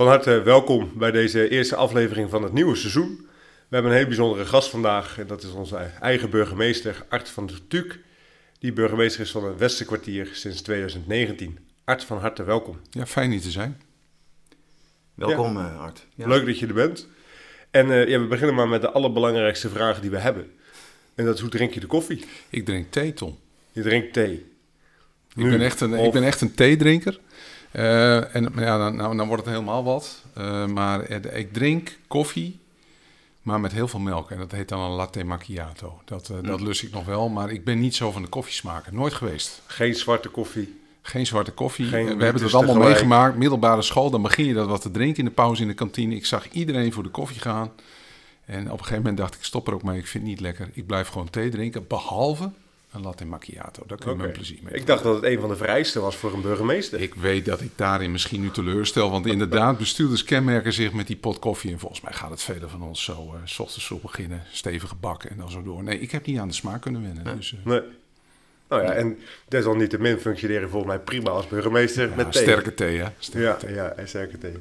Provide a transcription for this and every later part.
Van harte welkom bij deze eerste aflevering van het nieuwe seizoen. We hebben een heel bijzondere gast vandaag en dat is onze eigen burgemeester Art van der Tuuk. Die burgemeester is van het Westerkwartier sinds 2019. Art, van harte welkom. Ja, fijn hier te zijn. Welkom eh, Art. Ja. Leuk dat je er bent. En eh, ja, we beginnen maar met de allerbelangrijkste vraag die we hebben. En dat is hoe drink je de koffie? Ik drink thee, Tom. Je drinkt thee. Ik, Nu, ben, echt een, of- ik ben echt een theedrinker. Eh, en ja, dan, nou, dan wordt het helemaal wat. Eh, maar eh, ik drink koffie, maar met heel veel melk. En dat heet dan een latte macchiato. Dat, eh, dat lust ik nog wel, maar ik ben niet zo van de koffiesmaken. Nooit geweest. Geen zwarte koffie. Geen zwarte koffie. Geen we hebben het allemaal tegelijk. meegemaakt. Middelbare school, dan begin je dat wat te drinken in de pauze in de kantine. Ik zag iedereen voor de koffie gaan. En op een gegeven moment dacht ik, stop er ook mee. Ik vind het niet lekker. Ik blijf gewoon thee drinken, behalve een latte macchiato. Daar kun je Oké. mijn plezier mee Ik dacht dat het een van de vereisten was voor een burgemeester. Ik weet dat ik daarin misschien nu teleurstel. Want inderdaad, bestuurders kenmerken zich met die pot koffie. En volgens mij gaat het velen van ons zo. eh, s ochtends vroeg beginnen, stevige bak en dan zo door. Nee, ik heb niet aan de smaak kunnen wennen. Dus, eh, Nee. Nou ja, en desalniettemin functioneren volgens mij prima als burgemeester ja, met thee. sterke thee, hè? Sterke Ja, thee. ja, en sterke thee.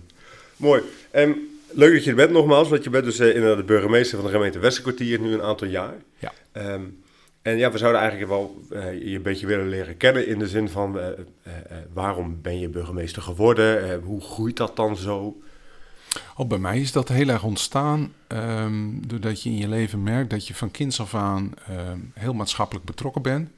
Mooi. En leuk dat je er bent nogmaals, want je bent dus eh, inderdaad de burgemeester van de gemeente Westerkwartier nu een aantal jaar. Ja. Ehm, en ja, we zouden eigenlijk wel eh, je een beetje willen leren kennen in de zin van eh, eh, waarom ben je burgemeester geworden? Eh, hoe groeit dat dan zo? Oh, bij mij is dat heel erg ontstaan ehm, doordat je in je leven merkt dat je van kinds af aan ehm, heel maatschappelijk betrokken bent.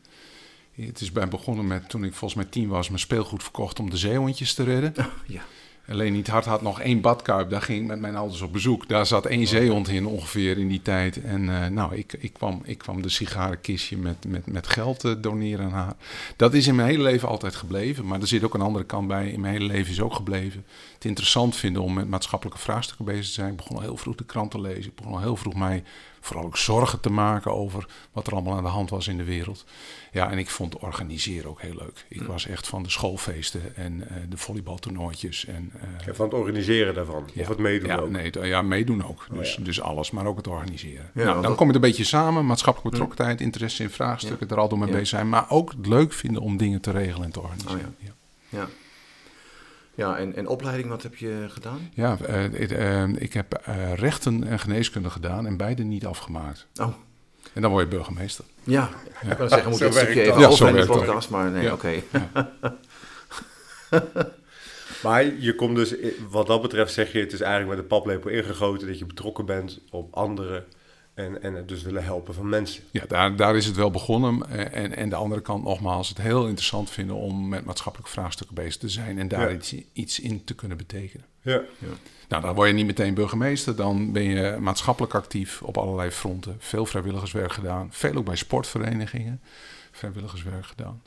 Het is bij begonnen met toen ik volgens mij tien was, mijn speelgoed verkocht om de zeehondjes te redden. ja. Alleen niet hard had nog één badkuip. Daar ging ik met mijn ouders op bezoek. Daar zat één zeehond in ongeveer in die tijd. En eh, nou, ik, ik, kwam, ik kwam de sigarenkistje met, met, met geld eh, doneren aan haar. Dat is in mijn hele leven altijd gebleven. Maar er zit ook een andere kant bij. In mijn hele leven is ook gebleven. Het interessant vinden om met maatschappelijke vraagstukken bezig te zijn. Ik begon al heel vroeg de krant te lezen. Ik begon al heel vroeg mij vooral ook zorgen te maken over wat er allemaal aan de hand was in de wereld. Ja, en ik vond organiseren ook heel leuk. Ik was echt van de schoolfeesten en eh, de volleybaltoernooitjes. En, eh, Ja, van het organiseren daarvan, of het meedoen ja, ook. Nee, ja, meedoen ook. Dus, ja. dus alles, maar ook het organiseren. Ja, nou, dan dat- kom je het een beetje samen. Maatschappelijke betrokkenheid, interesse in vraagstukken, er al door mee Ja. bezig zijn. Maar ook het leuk vinden om dingen te regelen en te organiseren. Oh, ja. Ja, ja en, en opleiding, wat heb je gedaan? Ja, eh, eh, ik heb eh, rechten en geneeskunde gedaan en beide niet afgemaakt. Oh, En dan word je burgemeester. ja. Ik kan zeggen, moet dit stukje even. Ja, in de podcast, maar nee, Ja. oké. Maar je komt dus, wat dat betreft zeg je, het is eigenlijk met de paplepel ingegoten dat je betrokken bent op anderen en, en het dus willen helpen van mensen. Ja, daar, daar is het wel begonnen. Eh, En, en de andere kant nogmaals, het heel interessant vinden om met maatschappelijke vraagstukken bezig te zijn en daar Ja. iets, iets in te kunnen betekenen. Ja. Nou, dan word je niet meteen burgemeester. Dan ben je maatschappelijk actief op allerlei fronten. Veel vrijwilligerswerk gedaan. Veel ook bij sportverenigingen. Vrijwilligerswerk gedaan.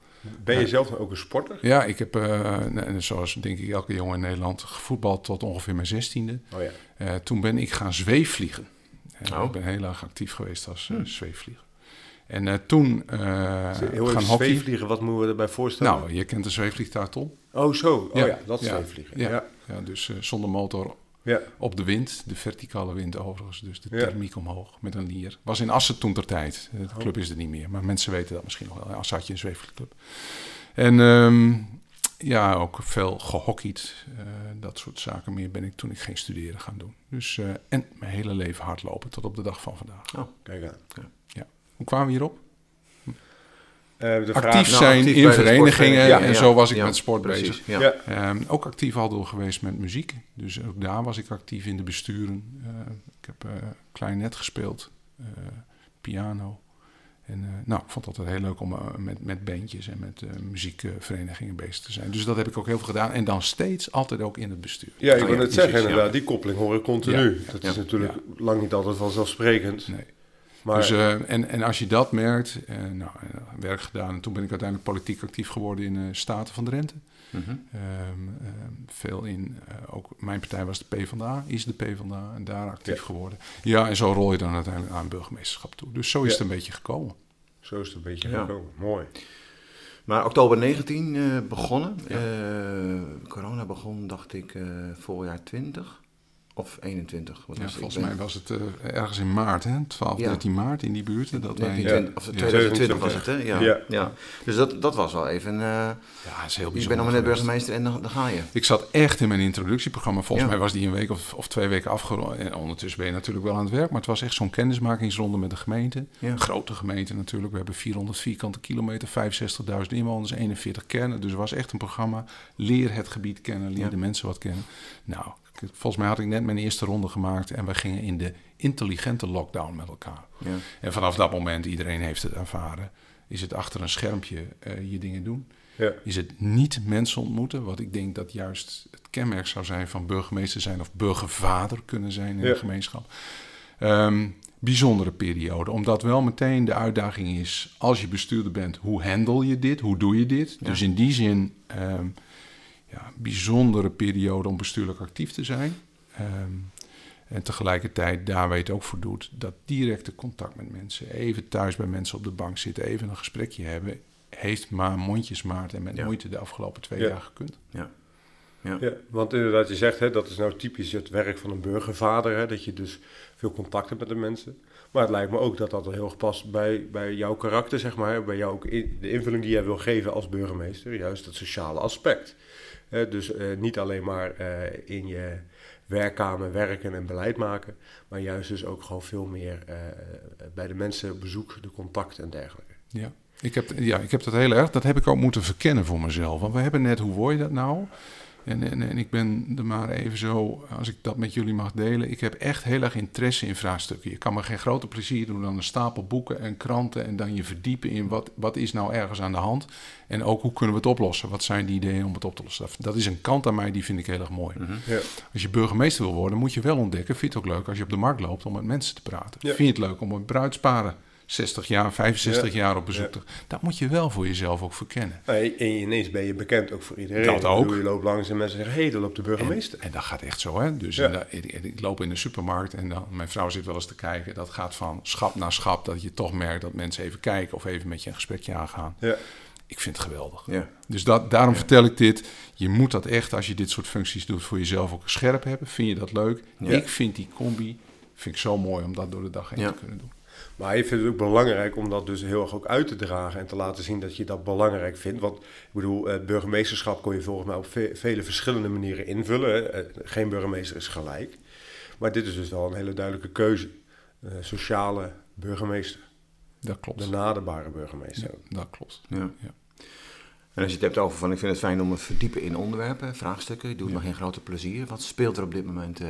Ben je zelf ook een sporter? Ja, ik heb, eh, nou, zoals denk ik elke jongen in Nederland, gevoetbald tot ongeveer mijn zestiende. Oh ja. Eh, toen ben ik gaan zweefvliegen. Oh. Ik ben heel erg actief geweest als eh, zweefvlieger. En eh, toen eh, Heel gaan hockey. zweefvliegen, wat moeten we erbij voorstellen? Nou, je kent de zweefvliegtuig toch? oh zo, oh Ja. ja, dat is Ja. zweefvliegen. Ja, Ja. ja. dus eh, zonder motor Ja. op de wind, de verticale wind overigens, dus de Ja. thermiek omhoog met een lier. Was in Assen toen ter tijd. De club is er niet meer, maar mensen weten dat misschien nog wel. In Assen had je een zweefvliegclub. En ehm, ja, ook veel gehockeyd. eh, dat soort zaken meer ben ik toen ik ging studeren gaan doen. Dus, eh, en mijn hele leven hardlopen tot op de dag van vandaag. Kijk aan. Hoe kwamen we hierop? Eh, de Actief vraag, Nou, zijn actief in verenigingen en Ja, zo was ik ja, met sport precies, bezig. Ja. Ja. Ehm, ook actief al door geweest met muziek. Dus ook daar was ik actief in de besturen. Eh, ik heb eh klarinet gespeeld, eh, piano. En eh, nou, ik vond het altijd heel leuk om eh, met, met bandjes en met eh, muziekverenigingen bezig te zijn. Dus dat heb ik ook heel veel gedaan. En dan steeds altijd ook in het bestuur. ja, ik Oh wil ja, het zeggen inderdaad, ja. die koppeling hoor ik continu. Ja. Dat is natuurlijk lang niet altijd vanzelfsprekend. Nee. Maar Dus, en, en als je dat merkt, nou, werk gedaan. En toen ben ik uiteindelijk politiek actief geworden in de Staten van Drenthe. Mhm. Ehm, ehm, veel in, eh, ook mijn partij was de PvdA, is de PvdA, en daar actief Ja. geworden. Ja, en zo rol je dan uiteindelijk aan burgemeesterschap toe. Dus zo is Ja. het een beetje gekomen. zo is het een beetje Ja. gekomen. Mooi. Maar oktober 19 eh, begonnen. Eh, corona begon, dacht ik, eh voorjaar 20 of 21. Wat Ja, was het? volgens Ik ben- mij was het eh, ergens in maart, hè? 12, Ja. 13 maart in die buurt. Dat wij, 1920, Ja. of Ja. 2020 was het, hè? Ja. Ja. ja. Dus dat, dat was wel even... eh ja, is heel je bijzonder. bent nog maar net burgemeester en dan, dan ga je. Ik zat echt in mijn introductieprogramma. Volgens Ja. mij was die een week of, of twee weken afgerond. En ondertussen ben je natuurlijk wel aan het werk. Maar het was echt zo'n kennismakingsronde met de gemeente. Grote gemeente natuurlijk. We hebben 400 vierkante kilometer, 65.000 inwoners, 41 kernen. Dus het was echt een programma. Leer het gebied kennen, leer Ja. de mensen wat kennen. Nou, ik- volgens mij had ik net mijn eerste ronde gemaakt. En we gingen in de intelligente lockdown met elkaar. Ja. En vanaf dat moment, iedereen heeft het ervaren, is het achter een schermpje eh, je dingen doen. Ja. Is het niet mensen ontmoeten, wat ik denk dat juist het kenmerk zou zijn van burgemeester zijn of burgervader kunnen zijn in Ja. een gemeenschap. Ehm, bijzondere periode, omdat wel meteen de uitdaging is, als je bestuurder bent, hoe handle je dit, hoe doe je dit? Dus in die zin, ehm, ja, bijzondere periode om bestuurlijk actief te zijn. Ehm, en tegelijkertijd daar het ook voor doet, dat directe contact met mensen, even thuis bij mensen op de bank zitten, even een gesprekje hebben, heeft maar mondjesmaat en met Ja. moeite de afgelopen twee Ja. jaar gekund. Ja. Ja, want inderdaad, je zegt, hè, dat is nou typisch het werk van een burgervader. Hè, dat je dus veel contact hebt met de mensen. Maar het lijkt me ook dat dat heel erg past bij, bij jouw karakter, zeg maar. Bij jou ook in- de invulling die jij wil geven als burgemeester. Juist het sociale aspect. Dus eh, niet alleen maar eh, in je werkkamer werken en beleid maken. Maar juist dus ook gewoon veel meer eh, bij de mensen bezoek, de contact en dergelijke. Ja. Ik heb, ja, ik heb dat heel erg. Dat heb ik ook moeten verkennen voor mezelf. Want we hebben net, hoe word je dat nou? En, en, en ik ben er maar even zo, als ik dat met jullie mag delen. Ik heb echt heel erg interesse in vraagstukken. Je kan me geen groter plezier doen dan een stapel boeken en kranten. En dan je verdiepen in wat, wat is nou ergens aan de hand. En ook hoe kunnen we het oplossen? Wat zijn die ideeën om het op te lossen? Dat is een kant aan mij die vind ik heel erg mooi. Mhm. Ja. Als je burgemeester wil worden, moet je wel ontdekken. Vind je het ook leuk als je op de markt loopt om met mensen te praten? Ja. Vind je het leuk om een bruidsparen 60 jaar, 65 Ja. jaar op bezoek Ja. Dat moet je wel voor jezelf ook verkennen. En en ineens ben je bekend ook voor iedereen. Dat bedoel, ook. Je loopt langs en mensen zeggen, hé, hey, daar loopt de burgemeester. En dat gaat echt zo, hè? Dus Ja. ik, ik loop in de supermarkt en dan, mijn vrouw zit wel eens te kijken. Dat gaat van schap naar schap, dat je toch merkt dat mensen even kijken of even met je een gesprekje aangaan. Ja. Ik vind het geweldig. Dus dat, daarom vertel ik dit. Je moet dat echt, als je dit soort functies doet, voor jezelf ook scherp hebben. Vind je dat leuk? Ik vind die combi vind ik zo mooi om dat door de dag heen te kunnen doen. Maar je vindt het ook belangrijk om dat dus heel erg ook uit te dragen en te laten zien dat je dat belangrijk vindt. Want ik bedoel, het burgemeesterschap kon je volgens mij op ve- vele verschillende manieren invullen. Eh, Geen burgemeester is gelijk. Maar dit is dus wel een hele duidelijke keuze. Eh, sociale burgemeester. Dat klopt. De naderbare burgemeester. Ja, dat klopt. Ja. Ja. En als je het hebt over van ik vind het fijn om me verdiepen in onderwerpen, vraagstukken, ik doe het Ja. me geen grote plezier. Wat speelt er op dit moment eh,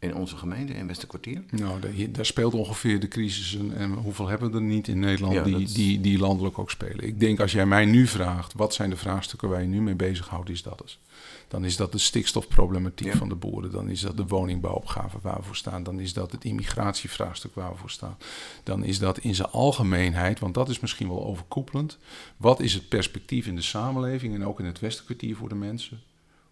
in onze gemeente, in Westerkwartier? Nou, daar, daar speelt ongeveer de crisis en, en hoeveel hebben we er niet in Nederland Ja, die, dat die, die landelijk ook spelen. Ik denk als jij mij nu vraagt, wat zijn de vraagstukken waar je nu mee bezighoudt, is dat eens. Dan is dat de stikstofproblematiek Ja. van de boeren, dan is dat de woningbouwopgave waar we voor staan, dan is dat het immigratievraagstuk waar we voor staan. Dan is dat in zijn algemeenheid, want dat is misschien wel overkoepelend, wat is het perspectief in de samenleving en ook in het Westerkwartier voor de mensen?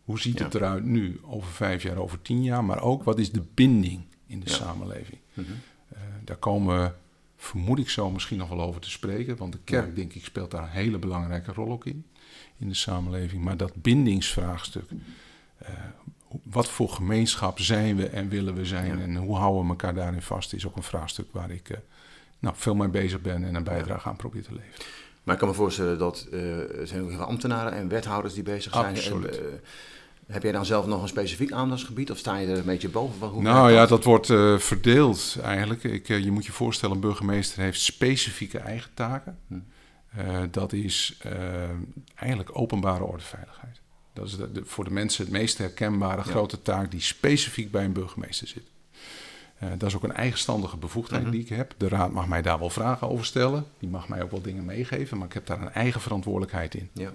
Hoe ziet Ja. het eruit nu, over vijf jaar, over tien jaar? Maar ook, wat is de binding in de Ja. samenleving? Mhm. Eh, daar komen we, vermoed ik zo, misschien nog wel over te spreken. Want de kerk, denk ik, speelt daar een hele belangrijke rol ook in. In de samenleving. Maar dat bindingsvraagstuk. eh, wat voor gemeenschap zijn we en willen we zijn? Ja. En hoe houden we elkaar daarin vast? Is ook een vraagstuk waar ik eh, nou, veel mee bezig ben en een bijdrage aan probeer te leveren. Maar ik kan me voorstellen dat eh, er zijn ook heel veel ambtenaren en wethouders die bezig zijn. Absoluut. Eh, heb jij dan zelf nog een specifiek aandachtsgebied of sta je er een beetje boven? Hoe Nou ja, dat wordt eh, verdeeld eigenlijk. Ik, je moet je voorstellen, een burgemeester heeft specifieke eigen taken. Hm. Dat is eigenlijk openbare ordeveiligheid. Dat is de, de- voor de mensen het meest herkenbare Ja. grote taak die specifiek bij een burgemeester zit. Eh, dat is ook een eigenstandige bevoegdheid Mhm. die ik heb. De raad mag mij daar wel vragen over stellen. Die mag mij ook wel dingen meegeven, maar ik heb daar een eigen verantwoordelijkheid in. Ja.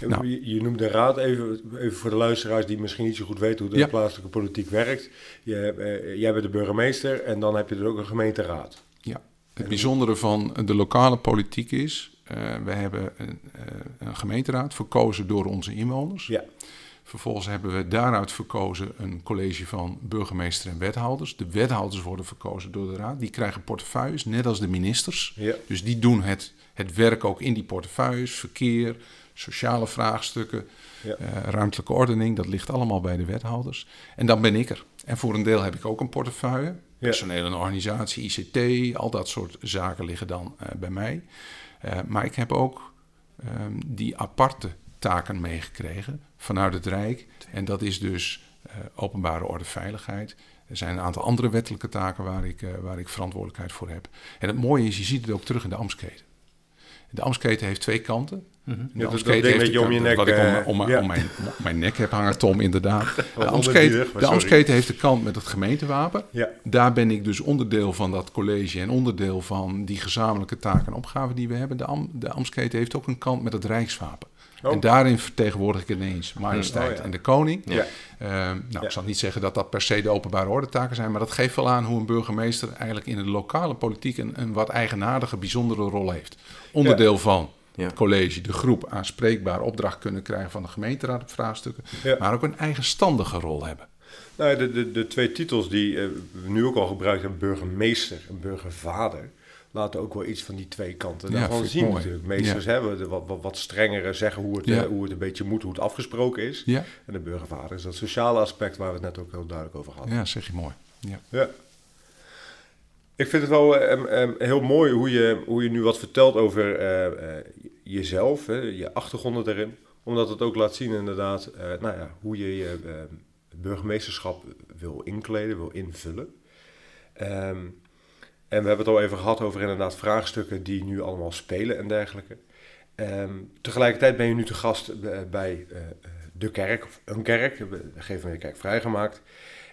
Nou. Je, je noemt de raad even, even voor de luisteraars die misschien niet zo goed weten hoe de Ja. plaatselijke politiek werkt. Je, eh, jij bent de burgemeester en dan heb je dus ook een gemeenteraad. Ja. Het bijzondere van de lokale politiek is, uh, we hebben een, uh, een, gemeenteraad verkozen door onze inwoners. Ja. Vervolgens hebben we daaruit verkozen een college van burgemeester en wethouders. De wethouders worden verkozen door de raad. Die krijgen portefeuilles, net als de ministers. Ja. Dus die doen het, het werk ook in die portefeuilles. Verkeer, sociale vraagstukken, Ja. uh, ruimtelijke ordening. Dat ligt allemaal bij de wethouders. En dan ben ik er. En voor een deel heb ik ook een portefeuille. Personeel en organisatie, ICT, al dat soort zaken liggen dan uh, bij mij. Uh, maar ik heb ook um, die aparte taken meegekregen vanuit het Rijk. En dat is dus uh, openbare orde veiligheid. Er zijn een aantal andere wettelijke taken waar ik, uh, waar ik verantwoordelijkheid voor heb. En het mooie is, je ziet het ook terug in de Amsketen. De Amsketen heeft twee kanten. De Amsketen heeft de om je nek, wat ik om, uh, om, ja. om, mijn, om mijn nek heb hangen, Tom, inderdaad. De Amsketen, de Amsketen heeft de kant met het gemeentewapen. Ja. Daar ben ik dus onderdeel van dat college en onderdeel van die gezamenlijke taken en opgaven die we hebben. De, Am, de Amsketen heeft ook een kant met het Rijkswapen. Oh. En daarin vertegenwoordig ik ineens majesteit oh, ja. en de koning. Ja. Uh, nou, ja. ik zal niet zeggen dat dat per se de openbare ordetaken zijn, maar dat geeft wel aan hoe een burgemeester eigenlijk in de lokale politiek een, een wat eigenaardige, bijzondere rol heeft. Onderdeel van het college, de groep, aanspreekbaar opdracht kunnen krijgen van de gemeenteraad op vraagstukken, maar ook een eigenstandige rol hebben. Nou, de, de, de twee titels die we nu ook al gebruikt hebben, burgemeester en burgervader, laten ook wel iets van die twee kanten Ja, daarvan zien mooi. natuurlijk. Meesters Ja. hebben de wat, wat, wat strengere zeggen hoe het, Ja. eh, hoe het een beetje moet, hoe het afgesproken is. En de burgervader is dat sociale aspect waar we het net ook heel duidelijk over hadden. ja zeg je mooi. Ja. Ja. Ik vind het wel em, em, heel mooi hoe je, hoe je nu wat vertelt over eh, eh, jezelf, hè, je achtergronden erin. Omdat het ook laat zien inderdaad eh, nou ja, hoe je je eh, burgemeesterschap wil inkleden, wil invullen. Ehm, en we hebben het al even gehad over inderdaad vraagstukken die nu allemaal spelen en dergelijke. Ehm, tegelijkertijd ben je nu te gast bij eh, de kerk, of een kerk, we geven we de kerk vrijgemaakt.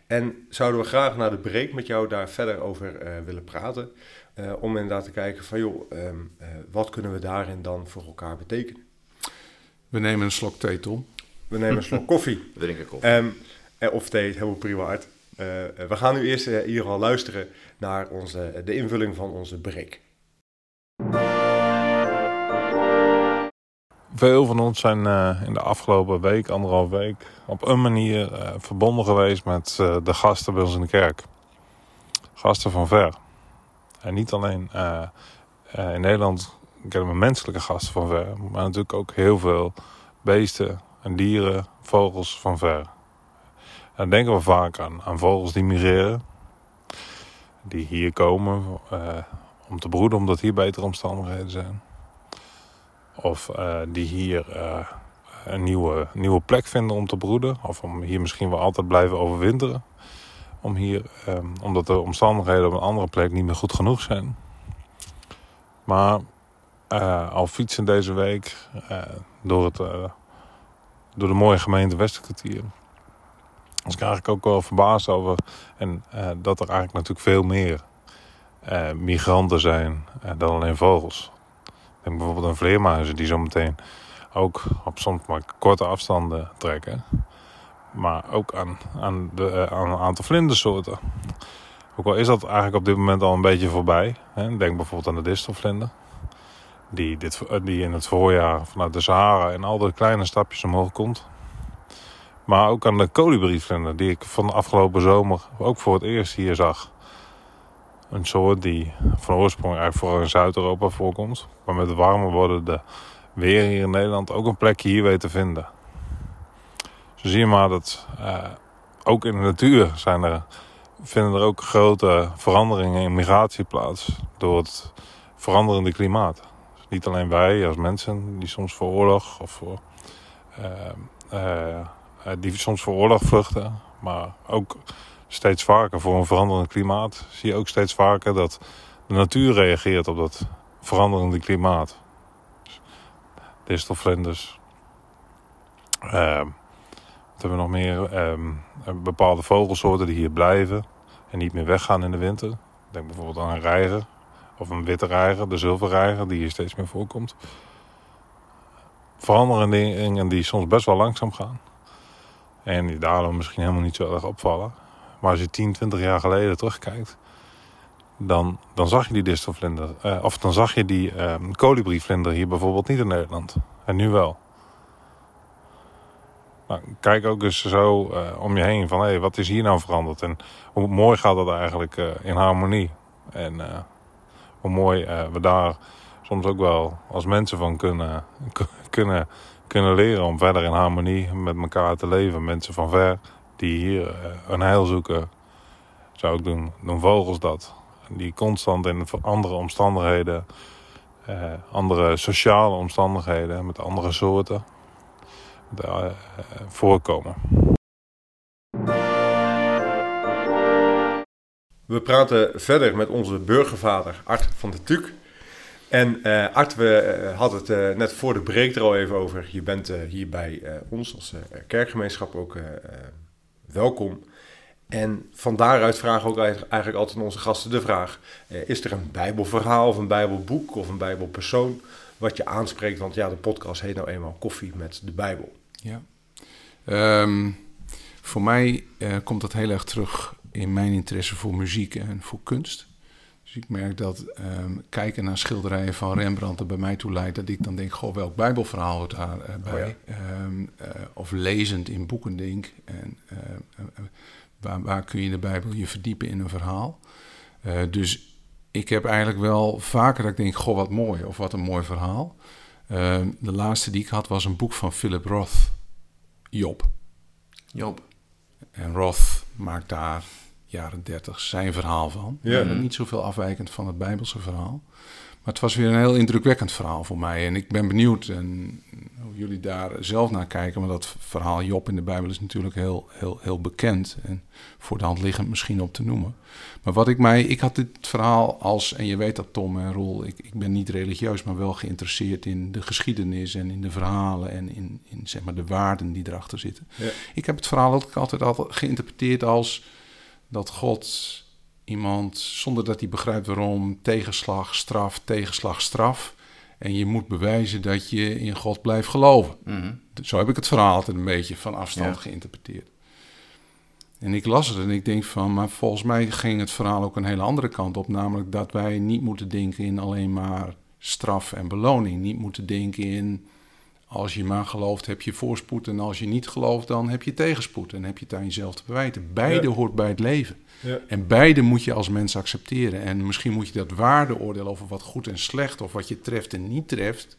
En zouden we graag naar de break met jou daar verder over eh, willen praten. eh, om inderdaad te kijken van joh, ehm, eh, wat kunnen we daarin dan voor elkaar betekenen. We nemen een slok thee, Tom. We nemen een slok koffie. We drinken koffie. Ehm, eh, of thee, helemaal prima uit. Eh, eh, we gaan nu eerst eh, in ieder geval luisteren naar onze, de invulling van onze break. Veel van ons zijn eh, in de afgelopen week, anderhalf week, op een manier eh, verbonden geweest met eh, de gasten bij ons in de kerk. Gasten van ver. En niet alleen eh, eh, in Nederland kennen we menselijke gasten van ver, maar natuurlijk ook heel veel beesten en dieren, vogels van ver. Dan denken we vaak aan, aan vogels die migreren, die hier komen eh, om te broeden, omdat hier betere omstandigheden zijn. Of eh, die hier eh, een nieuwe, nieuwe plek vinden om te broeden. Of om hier misschien wel altijd blijven overwinteren. Om hier, omdat de omstandigheden op een andere plek niet meer goed genoeg zijn. Maar al fietsen deze week door, het, door de mooie gemeente Westerkwartier. Was ik eigenlijk ook wel verbaasd over. En eh, dat er eigenlijk natuurlijk veel meer eh, migranten zijn eh, dan alleen vogels. Denk bijvoorbeeld aan vleermuizen die zometeen ook op soms maar korte afstanden trekken. Maar ook aan, aan, de, aan een aantal vlindersoorten. Ook al is dat eigenlijk op dit moment al een beetje voorbij. Denk bijvoorbeeld aan de distelvlinder. Die, dit, die in het voorjaar vanuit de Sahara in al de kleine stapjes omhoog komt. Maar ook aan de kolibrievlinder die ik van de afgelopen zomer ook voor het eerst hier zag. Een soort die van oorsprong eigenlijk vooral in Zuid-Europa voorkomt. Maar met het warmer worden de weer hier in Nederland ook een plekje hier weet te vinden. Zo zie je maar dat eh, ook in de natuur zijn er, vinden er ook grote veranderingen in migratie plaats. Door het veranderende klimaat. Dus niet alleen wij als mensen die soms voor oorlog of voor, eh, eh, die soms voor oorlog vluchten. Maar ook steeds vaker voor een veranderend klimaat zie je ook steeds vaker dat de natuur reageert op dat veranderende klimaat. Dus distelvlinders. Uh, wat hebben we nog meer? Ehm, bepaalde vogelsoorten die hier blijven en niet meer weggaan in de winter. Denk bijvoorbeeld aan een reiger of een witte reiger, de zilverreiger, die hier steeds meer voorkomt. Veranderingen die soms best wel langzaam gaan. En die daarom misschien helemaal niet zo erg opvallen. Maar als je 10, 20 jaar geleden terugkijkt, dan, dan zag je die distelvlinder, eh, of dan zag je die uh, kolibrievlinder hier bijvoorbeeld niet in Nederland. En nu wel. Nou, kijk ook eens zo uh, om je heen van, hé, hey, wat is hier nou veranderd? En hoe mooi gaat dat eigenlijk uh, in harmonie? En uh, hoe mooi we daar soms ook wel als mensen van kunnen, kunnen, kunnen leren om verder in harmonie met elkaar te leven. Mensen van ver die hier een heil zoeken, zou ik doen, doen vogels dat. Die constant in andere omstandigheden, andere sociale omstandigheden, met andere soorten daar voorkomen. We praten verder met onze burgervader Art van de Tuk. En uh, Art, we uh, hadden het uh, net voor de break er al even over. Je bent hier bij ons als kerkgemeenschap ook welkom. En van daaruit vragen ook eigenlijk altijd onze gasten de vraag: is er een Bijbelverhaal of een Bijbelboek of een Bijbelpersoon wat je aanspreekt? Want ja, de podcast heet nou eenmaal Koffie met de Bijbel. Ja. Um, voor mij komt dat heel erg terug in mijn interesse voor muziek en voor kunst. Dus ik merk dat um, kijken naar schilderijen van Rembrandt er bij mij toe leidt dat ik dan denk: goh, welk Bijbelverhaal hoort daarbij? Uh, oh ja. um, uh, of lezend in boeken denk. En waar, waar, kun je de Bijbel je verdiepen in een verhaal? dus ik heb eigenlijk wel vaker dat ik denk: goh, wat mooi of wat een mooi verhaal. Uh, de laatste die ik had was een boek van Philip Roth, Job. Job. En Roth maakt daar jaren dertig zijn verhaal van. Ja. Niet zoveel afwijkend van het Bijbelse verhaal. Maar het was weer een heel indrukwekkend verhaal voor mij. En ik ben benieuwd en hoe jullie daar zelf naar kijken. Maar dat verhaal Job in de Bijbel is natuurlijk heel, heel, heel bekend. En voor de hand liggend misschien op te noemen. Maar wat ik mij... Ik had dit verhaal als... En je weet dat Tom en Roel... Ik, ik ben niet religieus, maar wel geïnteresseerd in de geschiedenis... en in de verhalen en in, in zeg maar de waarden die erachter zitten. Ja. Ik heb het verhaal ook altijd, altijd geïnterpreteerd als... dat God iemand, zonder dat hij begrijpt waarom, tegenslag, straf, tegenslag, straf. En je moet bewijzen dat je in God blijft geloven. Mhm. Zo heb ik het verhaal altijd een beetje van afstand Ja. geïnterpreteerd. En ik las het en ik denk van, maar volgens mij ging het verhaal ook een hele andere kant op. Namelijk dat wij niet moeten denken in alleen maar straf en beloning. Niet moeten denken in, als je maar gelooft heb je voorspoed. En als je niet gelooft dan heb je tegenspoed. En heb je het aan jezelf te bewijten. Beide Ja. hoort bij het leven. Ja. En beide moet je als mens accepteren. En misschien moet je dat waardeoordeel over wat goed en slecht... of wat je treft en niet treft...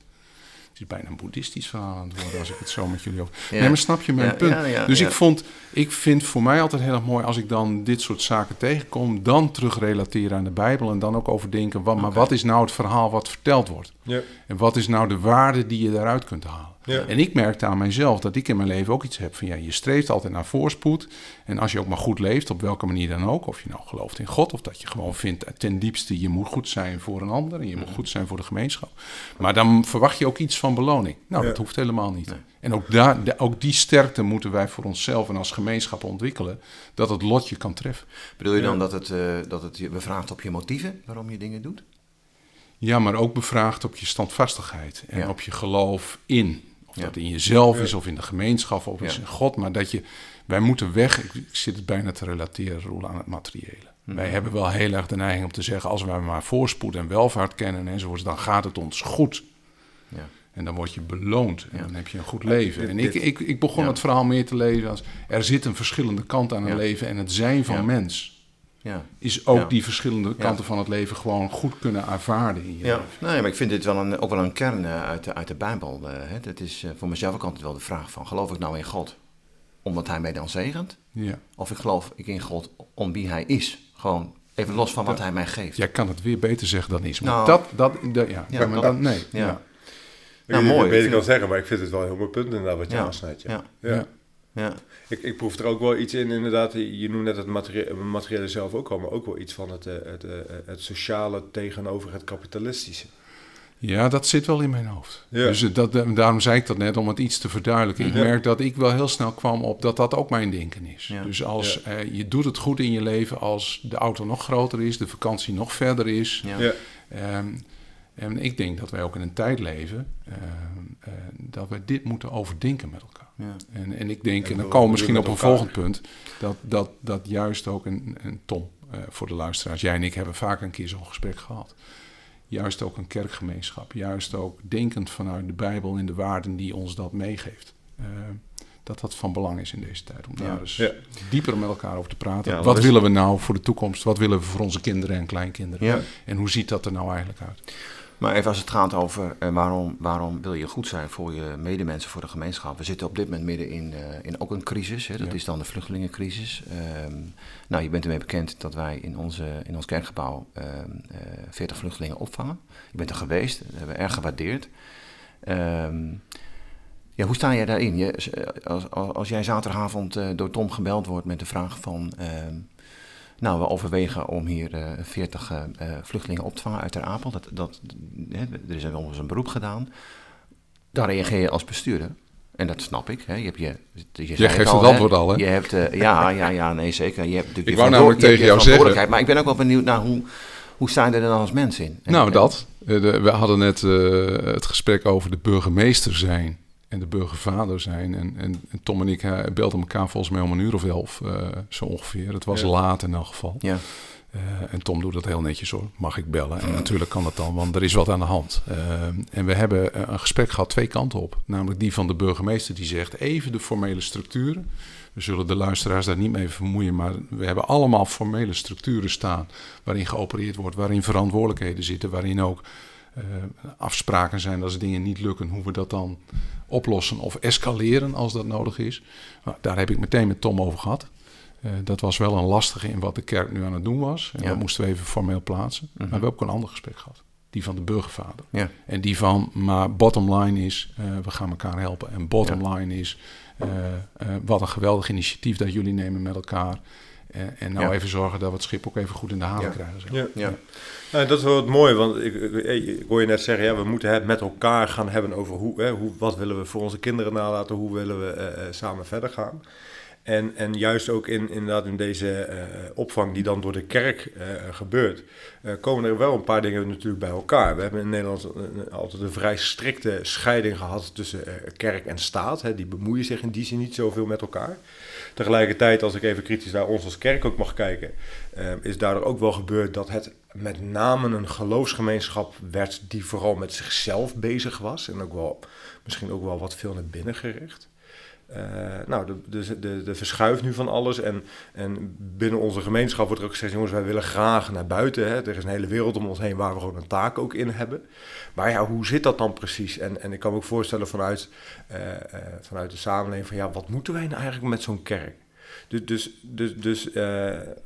Het is bijna een boeddhistisch verhaal aan het worden als ik het zo met jullie over. Ja. Nee, maar snap je mijn Ja, punt? ja, ja, dus ja. ik vond, ik vind voor mij altijd heel erg mooi als ik dan dit soort zaken tegenkom, dan terugrelateren aan de Bijbel en dan ook overdenken, wat, maar wat is nou het verhaal wat verteld wordt? Ja. En wat is nou de waarde die je daaruit kunt halen? Ja. En ik merkte aan mijzelf dat ik in mijn leven ook iets heb van ja, je streeft altijd naar voorspoed. En als je ook maar goed leeft, op welke manier dan ook, of je nou gelooft in God, of dat je gewoon vindt eh, ten diepste je moet goed zijn voor een ander en je moet goed zijn voor de gemeenschap. Maar dan verwacht je ook iets van beloning. Nou, Ja. dat hoeft helemaal niet. Nee. En ook, daar, ook die sterkte moeten wij voor onszelf en als gemeenschap ontwikkelen, dat het lot je kan treffen. Bedoel je dan dat het, eh, dat het je bevraagt op je motieven waarom je dingen doet? Ja, maar ook bevraagd op je standvastigheid en Ja. op je geloof in. Of Ja. dat in jezelf is, of in de gemeenschap, of Ja. is in God. Maar dat je, wij moeten weg, ik, ik zit het bijna te relateren, Roel, aan het materiële. Mhm. Wij hebben wel heel erg de neiging om te zeggen, als wij maar voorspoed en welvaart kennen enzovoorts, dan gaat het ons goed. Ja. En dan word je beloond en Ja. dan heb je een goed leven. En ik, ik, ik begon Ja. het verhaal meer te lezen als, er zit een verschillende kant aan een Ja. leven en het zijn van Ja. mens Ja. is ook Ja. die verschillende kanten van het leven gewoon goed kunnen ervaren in je Ja, leven. nee, maar ik vind dit wel een, ook wel een kern eh, uit, de, uit de Bijbel. eh, hè. Dat is eh, voor mezelf ook altijd wel de vraag van, geloof ik nou in God omdat hij mij dan zegent? Ja. Of ik geloof ik in God om wie hij is? Gewoon even los van wat hij mij geeft. Jij kan het weer beter zeggen dan is. Maar Nou, dat, dat, dat, ja, ja, maar dat- dan, nee. ja. Ja. Ik Ja, weet mooi. ik zeggen, maar ik vind het wel een heel mooi punt inderdaad wat je Ja. aansnijdt. Ja. Ja. Ja. Ik, ik proef er ook wel iets in, inderdaad. Je noemt net het materie- materiële zelf ook al, maar ook wel iets van het, eh, het, eh, het sociale tegenover het kapitalistische. Ja, dat zit wel in mijn hoofd. Ja. Dus eh, dat, daarom zei ik dat net, om het iets te verduidelijken. Ik Ja. merk dat ik wel heel snel kwam op dat dat ook mijn denken is. Ja. Dus als eh, je doet het goed in je leven als de auto nog groter is, de vakantie nog verder is. Ja. Ja. Ehm, en ik denk dat wij ook in een tijd leven ehm, eh, dat we dit moeten overdenken met elkaar. Ja. En, en ik denk, En en dan komen we misschien op een elkaar. volgend punt, dat, dat, dat juist ook een, een Tom, eh, voor de luisteraars. Jij en ik hebben vaak een keer zo'n gesprek gehad. Juist ook een kerkgemeenschap. Juist ook denkend vanuit de Bijbel en de waarden die ons dat meegeeft. Uh, dat dat van belang is in deze tijd. Om daar eens ja. dieper met elkaar over te praten. wat willen we nou voor de toekomst? Wat willen we voor onze kinderen en kleinkinderen? En hoe ziet dat er nou eigenlijk uit? Maar even als het gaat over uh, waarom, waarom wil je goed zijn voor je medemensen, voor de gemeenschap. We zitten op dit moment midden in, uh, in ook een crisis. Hè, dat is dan de vluchtelingencrisis. Um, nou, je bent ermee bekend dat wij in, onze, in ons kerkgebouw um, uh, 40 vluchtelingen opvangen. Je bent er geweest, dat hebben we erg gewaardeerd. Um, ja, hoe sta jij daarin? Je, als, als, jij zaterdagavond uh, door Tom gebeld wordt met de vraag van... Nou, we overwegen om hier uh, 40 uh, vluchtelingen op te vangen uit Ter Apel. Dat, dat, hè, er is eens een beroep gedaan. Dan reageer je als bestuurder. En dat snap ik. Hè. Je, hebt je, je, je geeft het, al, het antwoord al, hè? Je hebt, uh, ja, ja, ja, nee, zeker. Je hebt natuurlijk ik wou namelijk tegen jou zeggen... Maar ik ben ook wel benieuwd naar hoe, hoe sta je er dan als mens in? En, nou, dat. We hadden net het gesprek over de burgemeester zijn en de burgervader zijn. En, en, en Tom en ik belden elkaar volgens mij om een uur of elf, uh, zo ongeveer. Het was laat in elk geval. Ja. Uh, en Tom doet dat heel netjes hoor. Mag ik bellen? En natuurlijk kan dat dan, want er is wat aan de hand. en we hebben een gesprek gehad twee kanten op. Namelijk die van de burgemeester die zegt even de formele structuren. We zullen de luisteraars daar niet mee vermoeien, maar we hebben allemaal formele structuren staan waarin geopereerd wordt, waarin verantwoordelijkheden zitten, waarin ook afspraken zijn als dingen niet lukken, hoe we dat dan oplossen of escaleren als dat nodig is. Nou, daar heb ik meteen met Tom over gehad. Uh, dat was wel een lastige in wat de kerk nu aan het doen was. En ja. dat moesten we even formeel plaatsen. Mm -hmm. Maar we hebben ook een ander gesprek gehad. Die van de burgervader. Ja. En die van, maar bottom line is, uh, we gaan elkaar helpen. En bottom ja. line is, uh, wat een geweldig initiatief dat jullie nemen met elkaar. En, en nou even zorgen dat we het schip ook even goed in de haven krijgen. Zeg. Ja, ja. Nou, dat is wel wat mooi, want ik, ik, ik, hoor je net zeggen, ja, we moeten het met elkaar gaan hebben over hoe, hè, hoe, wat willen we voor onze kinderen nalaten, hoe willen we uh, samen verder gaan. En, en juist ook in, inderdaad in deze uh, opvang die dan door de kerk uh, gebeurt, uh, komen er wel een paar dingen natuurlijk bij elkaar. We hebben in Nederland altijd een vrij strikte scheiding gehad tussen kerk en staat. Hè. Die bemoeien zich in die zin niet zoveel met elkaar. Tegelijkertijd, als ik even kritisch naar ons als kerk ook mag kijken, is daardoor ook wel gebeurd dat het met name een geloofsgemeenschap werd die vooral met zichzelf bezig was. En ook wel, misschien ook wel wat veel naar binnen gericht. Uh, nou, de, de, de, de verschuift nu van alles. En, en binnen onze gemeenschap wordt er ook gezegd: jongens, wij willen graag naar buiten. Hè. Er is een hele wereld om ons heen waar we gewoon een taak ook in hebben. Maar ja, hoe zit dat dan precies? En, en ik kan me ook voorstellen vanuit, uh, uh, vanuit de samenleving: van ja, wat moeten wij nou eigenlijk met zo'n kerk? Dus, dus, dus, dus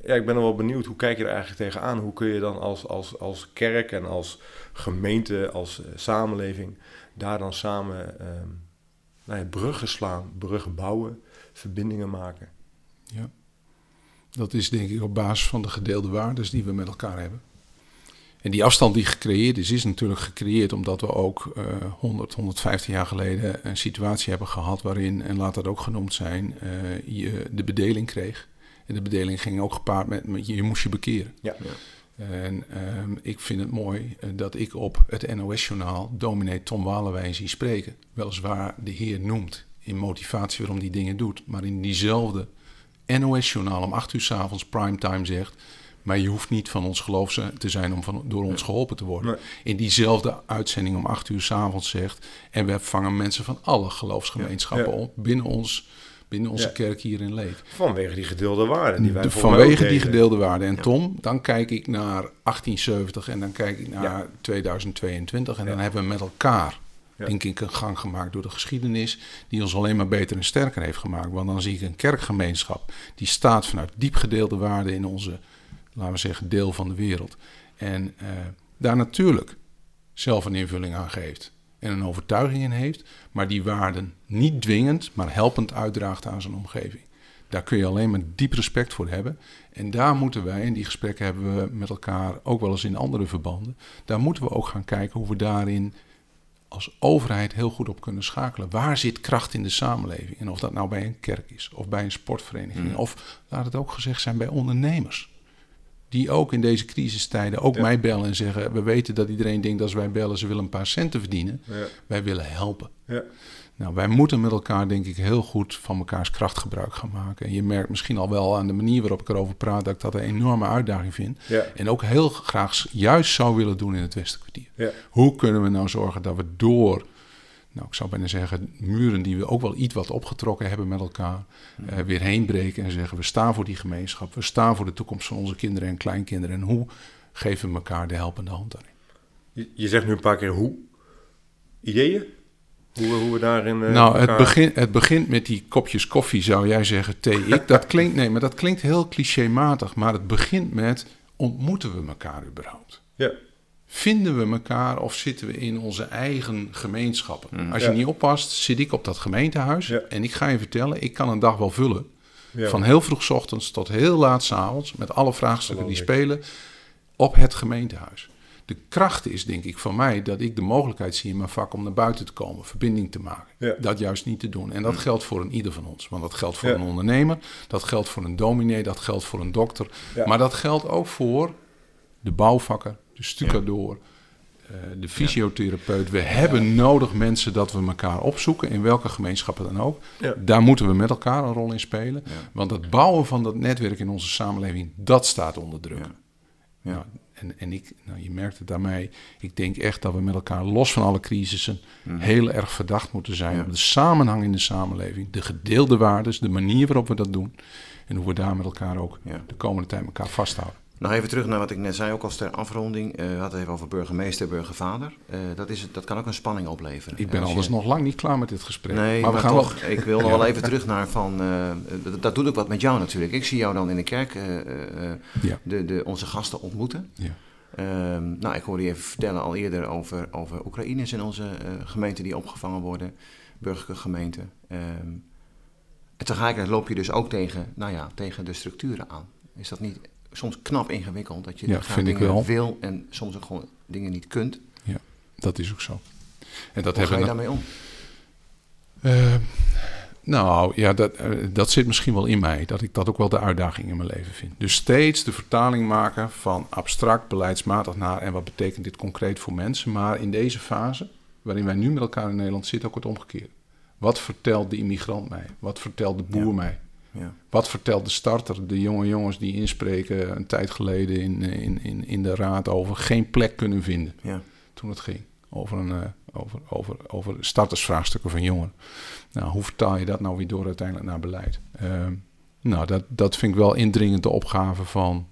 ja, ik ben wel benieuwd, hoe kijk je er eigenlijk tegenaan? Hoe kun je dan als, als, als kerk en als gemeente, als samenleving daar dan samen nou ja, bruggen slaan, bruggen bouwen, verbindingen maken. Ja, dat is denk ik op basis van de gedeelde waarden die we met elkaar hebben. En die afstand die gecreëerd is, is natuurlijk gecreëerd omdat we ook uh, 100, 150 jaar geleden een situatie hebben gehad waarin, en laat dat ook genoemd zijn, uh, je de bedeling kreeg. En de bedeling ging ook gepaard met, met je, je moest je bekeren. Ja. En um, ik vind het mooi uh, dat ik op het NOS-journaal dominee Tom Walewijn zie spreken. Weliswaar de Heer noemt in motivatie waarom die dingen doet, maar in diezelfde NOS-journaal om 8 uur s avonds primetime zegt. Maar je hoeft niet van ons geloof te zijn om van, door ons geholpen te worden. Nee. In diezelfde uitzending om 8 uur s avonds zegt. En we vangen mensen van alle geloofsgemeenschappen ja. op binnen ons binnen onze ja. kerk hier in Leek. Vanwege die gedeelde waarden die wij De, Vanwege die gedeelde waarden. En ja. Tom, dan kijk ik naar 1870 en dan kijk ik naar ja. 2022 en dan hebben we met elkaar denk ik een gang gemaakt door de geschiedenis die ons alleen maar beter en sterker heeft gemaakt. Want dan zie ik een kerkgemeenschap die staat vanuit diep gedeelde waarden in onze, laten we zeggen, deel van de wereld. En uh, daar natuurlijk zelf een invulling aan geeft en een overtuiging in heeft, maar die waarden niet dwingend, maar helpend uitdraagt aan zijn omgeving. Daar kun je alleen maar diep respect voor hebben. En daar moeten wij, en die gesprekken hebben we met elkaar ook wel eens in andere verbanden, daar moeten we ook gaan kijken hoe we daarin als overheid heel goed op kunnen schakelen. Waar zit kracht in de samenleving? En of dat nou bij een kerk is, of bij een sportvereniging, mm. of laat het ook gezegd zijn bij ondernemers die ook in deze crisistijden ook mij bellen en zeggen: We weten dat iedereen denkt dat als wij bellen, ze willen een paar centen verdienen. Ja. Wij willen helpen. Ja. Nou, wij moeten met elkaar, denk ik, heel goed van mekaars kracht gebruik gaan maken. En je merkt misschien al wel aan de manier waarop ik erover praat dat ik dat een enorme uitdaging vind. En ook heel graag juist zou willen doen in het Westenkwartier. Ja. Hoe kunnen we nou zorgen dat we door, nou, ik zou bijna zeggen, muren die we ook wel iets wat opgetrokken hebben met elkaar, eh, weer heen breken en zeggen: we staan voor die gemeenschap, we staan voor de toekomst van onze kinderen en kleinkinderen. En hoe geven we elkaar de helpende hand daarin? Je, je zegt nu een paar keer hoe. Ideeën? Hoe, we- hoe we daarin. eh, nou, het, begin, het begint met die kopjes koffie, zou jij zeggen, thee. Ik, dat klinkt, nee, maar dat klinkt heel clichématig. Maar het begint met: ontmoeten we elkaar überhaupt? Ja. Vinden we elkaar of zitten we in onze eigen gemeenschappen? Als je Ja. niet oppast, zit ik op dat gemeentehuis. Ja. En ik ga je vertellen, ik kan een dag wel vullen. Ja. Van heel vroeg ochtends tot heel laat avonds. Met alle vraagstukken die spelen. Op het gemeentehuis. De kracht is denk ik van mij dat ik de mogelijkheid zie in mijn vak om naar buiten te komen. Verbinding te maken. Dat juist niet te doen. En dat geldt voor een ieder van ons. Want dat geldt voor een ondernemer. Dat geldt voor een dominee. Dat geldt voor een dokter. Maar dat geldt ook voor de bouwvakker. De stucadoor. eh, de fysiotherapeut. We hebben nodig mensen dat we elkaar opzoeken, in welke gemeenschappen dan ook. Ja. Daar moeten we met elkaar een rol in spelen. Ja. Want het bouwen van dat netwerk in onze samenleving, dat staat onder druk. Ja. Ja. Ja. en, en ik, nou, je merkt het mij. Ik denk echt dat we met elkaar, los van alle crisissen, Mhm. heel erg verdacht moeten zijn Ja. op de samenhang in de samenleving, de gedeelde waarden, de manier waarop we dat doen. En hoe we daar met elkaar ook Ja. de komende tijd elkaar vasthouden. Nog even terug naar wat ik net zei, ook als ter afronding. Eh, we hadden het even over burgemeester, burgervader. Eh, dat, is, dat kan ook een spanning opleveren. Ik En ben anders je- nog lang niet klaar met dit gesprek. Nee, maar maar, we gaan toch, wel. ik wil nog wel even terug naar van... eh, dat- dat doet ook wat met jou natuurlijk. Ik zie jou dan in de kerk Ja. de, de, onze gasten ontmoeten. Ja. Ehm, nou, ik hoorde je even vertellen al eerder over, over Oekraïners in onze eh, gemeente die opgevangen worden. Burgerlijke gemeenten. Ehm, en tegelijkertijd loop je dus ook tegen, nou ja, tegen de structuren aan. Is dat niet soms knap ingewikkeld? Dat je Ja, vind ik dingen wel. wil en soms ook gewoon dingen niet kunt. Dat is ook zo. En dat Hoe ga hebben je we daarmee om? Eh, nou ja, dat, eh, dat zit misschien wel in mij. Dat ik dat ook wel de uitdaging in mijn leven vind. Dus steeds de vertaling maken van abstract beleidsmatig naar en wat betekent dit concreet voor mensen. Maar in deze fase, waarin wij nu met elkaar in Nederland zitten, ook het omgekeerde. Wat vertelt de immigrant mij? Wat vertelt de boer Ja. mij? Ja. Wat vertelt de starter, de jonge jongens die inspreken een tijd geleden in, in, in, in de raad over geen plek kunnen vinden? Ja. toen het ging over, een, eh, over, over, over startersvraagstukken van jongeren. Nou, hoe vertaal je dat nou weer door uiteindelijk naar beleid? Ehm, nou, dat, dat vind ik wel indringend de opgave van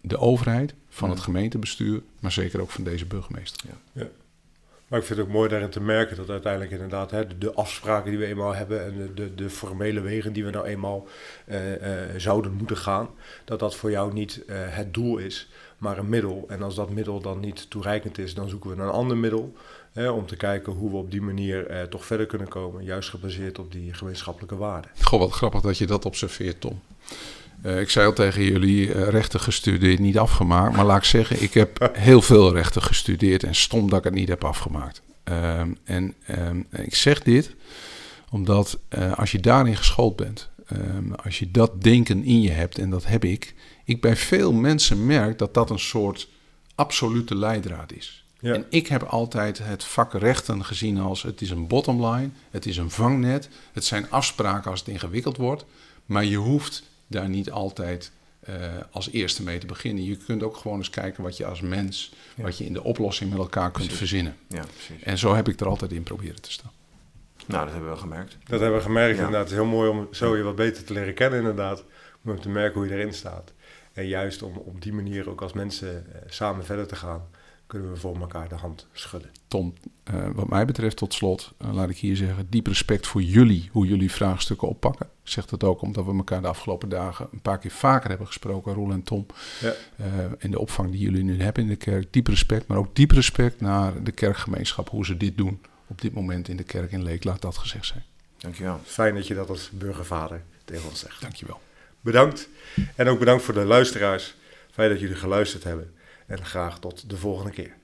de overheid, van het Ja. gemeentebestuur, maar zeker ook van deze burgemeester. Maar ik vind het ook mooi daarin te merken dat uiteindelijk inderdaad hè, de, afspraken die we eenmaal hebben en de, de, de formele wegen die we nou eenmaal eh, eh, zouden moeten gaan, dat dat voor jou niet eh, het doel is, maar een middel. En als dat middel dan niet toereikend is, dan zoeken we een ander middel hè, om te kijken hoe we op die manier toch verder kunnen komen, juist gebaseerd op die gemeenschappelijke waarden. Goh, wat grappig dat je dat observeert, Tom. Eh, ik zei al tegen jullie, eh, rechten gestudeerd, niet afgemaakt. Maar laat ik zeggen, ik heb heel veel rechten gestudeerd en stom dat ik het niet heb afgemaakt. Ehm, en ehm, ik zeg dit omdat eh, als je daarin geschoold bent, ehm, als je dat denken in je hebt, en dat heb ik, ik bij veel mensen merk dat dat een soort absolute leidraad is. Ja. En ik heb altijd het vak rechten gezien als het is een bottomline, het is een vangnet, het zijn afspraken als het ingewikkeld wordt, maar je hoeft daar niet altijd eh, als eerste mee te beginnen. Je kunt ook gewoon eens kijken wat je als mens, Ja. wat je in de oplossing met elkaar kunt Precies. verzinnen. ja, precies. En zo heb ik er altijd in proberen te staan. Nou, dat hebben we gemerkt. Dat hebben we gemerkt Ja. inderdaad. Het is heel mooi om zo je wat beter te leren kennen inderdaad. Om te merken hoe je erin staat. En juist om op die manier ook als mensen eh, samen verder te gaan, kunnen we voor elkaar de hand schudden. Tom, eh, wat mij betreft tot slot, eh, laat ik hier zeggen, diep respect voor jullie, hoe jullie vraagstukken oppakken. Ik zeg dat ook omdat we elkaar de afgelopen dagen een paar keer vaker hebben gesproken, Roel en Tom. Ja. Eh, en de opvang die jullie nu hebben in de kerk. Diep respect, maar ook diep respect naar de kerkgemeenschap, hoe ze dit doen op dit moment in de kerk in Leek. Laat dat gezegd zijn. Dankjewel. Fijn dat je dat als burgervader tegen ons zegt. Dankjewel. Bedankt. En ook bedankt voor de luisteraars. Fijn dat jullie geluisterd hebben. En graag tot de volgende keer.